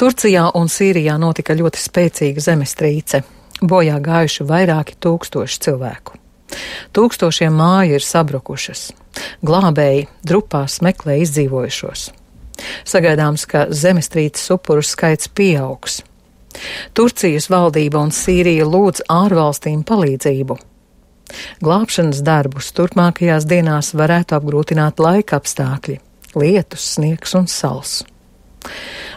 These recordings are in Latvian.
Turcijā un Sīrijā notika ļoti spēcīga zemestrīce. Bojā gājuši vairāki tūkstoši cilvēku. Tūkstošiem māju ir sabrukušas. Glābēji drupās meklē izdzīvojušos. Sagaidāms, ka zemestrīces upuru skaits pieaugs. Turcijas valdība un Sīrija lūdz ārvalstīm palīdzību. Glābšanas darbus turpmākajās dienās varētu apgrūtināt laika apstākļi - lietus, sniegs un sals.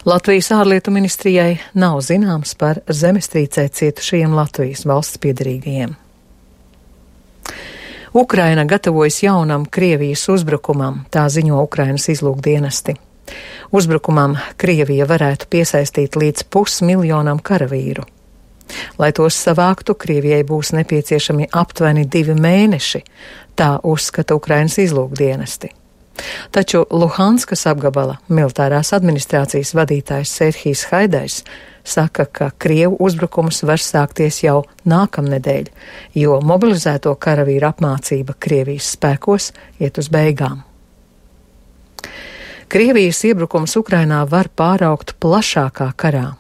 Latvijas ārlietu ministrijai nav zināms par zemestrīcē cietušajiem Latvijas valsts piedarīgajiem. Ukraina gatavojas jaunam Krievijas uzbrukumam, tā ziņo Ukrainas izlūkdienesti. Uzbrukumam Krievija varētu piesaistīt līdz pusmiljonam karavīru. Lai tos savāktu, Krievijai būs nepieciešami aptuveni divi mēneši, tā uzskata Ukrainas izlūkdienesti. Taču Luhanskas apgabala militārās administrācijas vadītājs Serhijs Haidais saka, ka Krievu uzbrukums var sākties jau nākamnedēļ, jo mobilizēto karavīru apmācība Krievijas spēkos iet uz beigām. Krievijas iebrukums Ukrainā var pāraukt plašākā karā.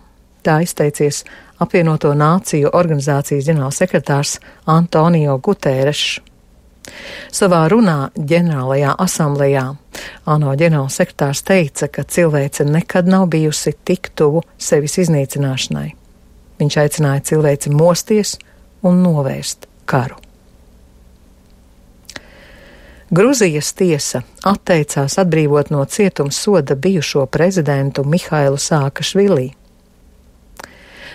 Tā izteicies apvienoto nāciju organizācijas ģenerālsekretārs Antonio Gutērešs. Savā runā ģenerālajā asamblējā ANO ģenerālsekretārs teica, ka cilvēce nekad nav bijusi tik tuvu sevis iznīcināšanai. Viņš aicināja cilvēci mosties un novērst karu. Gruzijas tiesa atteicās atbrīvot no cietums soda bijušo prezidentu Mihailu Sākašvilī.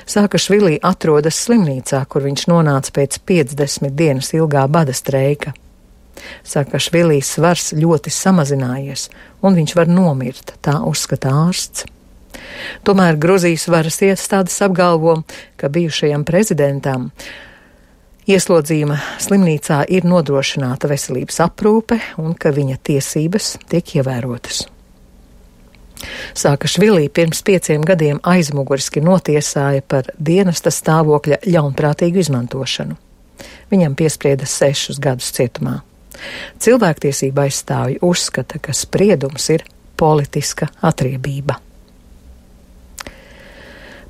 Sākašvilī atrodas slimnīcā, kur viņš nonāca pēc 50 dienas ilgā bada streika. Sākašvilī svars ļoti samazinājies, un viņš var nomirt, tā uzskata ārsts. Tomēr Gruzijas varas iestādes apgalvo, ka bijušajam prezidentam ieslodzījuma slimnīcā ir nodrošināta veselības aprūpe un ka viņa tiesības tiek ievērotas. Sākašvilī pirms pieciem gadiem aizmuguriski notiesāja par dienesta stāvokļa ļaunprātīgu izmantošanu. Viņam piesprieda sešus gadus cietumā. Cilvēktiesība aizstāvji uzskata, ka spriedums ir politiska atriebība.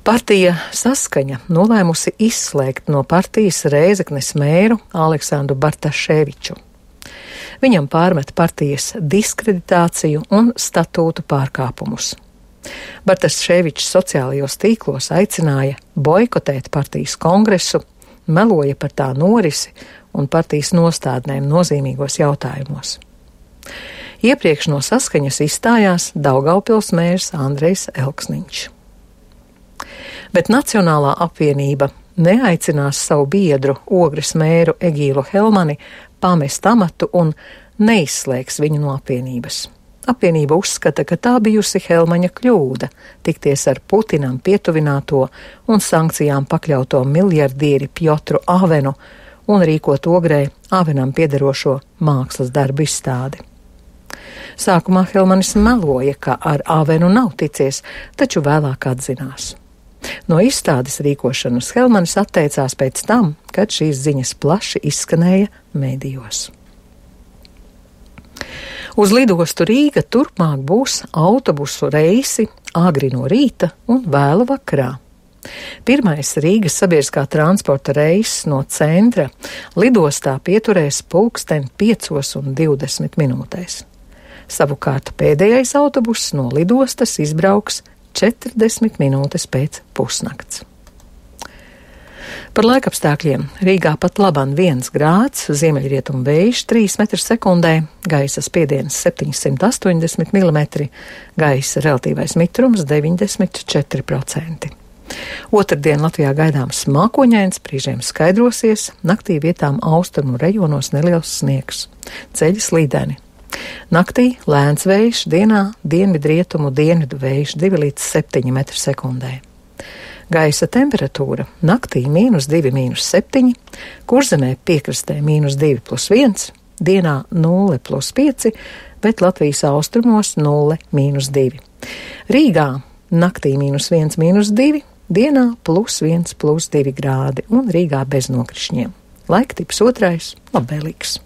Partija Saskaņa nolēmusi izslēgt no partijas Rēzeknes mēru Aleksandru Bartaševiču. Viņam pārmet partijas diskreditāciju un statūtu pārkāpumus. Bartas Ševičs sociālajos tīklos aicināja boikotēt partijas kongresu, meloja par tā norisi un partijas nostādnēm nozīmīgos jautājumos. Iepriekš no saskaņas izstājās Daugaupils mērs Andrejs Elksniņš. Bet Nacionālā apvienība neaicinās savu biedru Ogres mēru Egīlu Helmani pamest amatu un neizslēgs viņu no apvienības. Apvienība uzskata, ka tā bijusi Helmaņa kļūda tikties ar Putinam pietuvināto un sankcijām pakļauto miljardieri Piotru Avenu un rīkot ogrē Avenam piederošo mākslas darbu izstādi. Sākumā Helmanis meloja, ka ar Avenu nav ticies, taču vēlāk atzinās. No izstādes rīkošanas Helmanis atteicās pēc tam, kad šīs ziņas plaši izskanēja mēdījos. Uz lidostu Rīga turpmāk būs autobusu reisi agri no rīta un vēlu vakarā. Pirmais Rīgas sabiedriskā transporta reiss no centra lidostā pieturēs pulksten 5 un 20 minūtēs. Savukārt pēdējais autobuss no lidostas izbrauks 40 minūtes pēc pusnakts. Par laikapstākļiem Rīgā pat labam 1 grāds, ziemeļrietumu vējš 3 m2, gaisa spiediens 780 mm, gaisa relatīvais mitrums 94%. Otradien Latvijā gaidāms mākoņains, brīžiem skaidrosies, naktī vietām austrumu rejonos neliels sniegs, ceļi slīdeni. Naktī lēns vējš, dienā dienvidrietumu dienvidu vējš 2 līdz 7 m2. Gaisa temperatūra naktī - mīnus 2, mīnus 7, kurzemē piekrastē mīnus 2 plus 1, dienā 0 plus 5, bet Latvijas austrumos 0 mīnus 2. Rīgā naktī mīnus 1, mīnus 2, dienā plus 1 plus 2 grādi un Rīgā bez nokrišņiem. Laiktips otrais - labvēlīgs.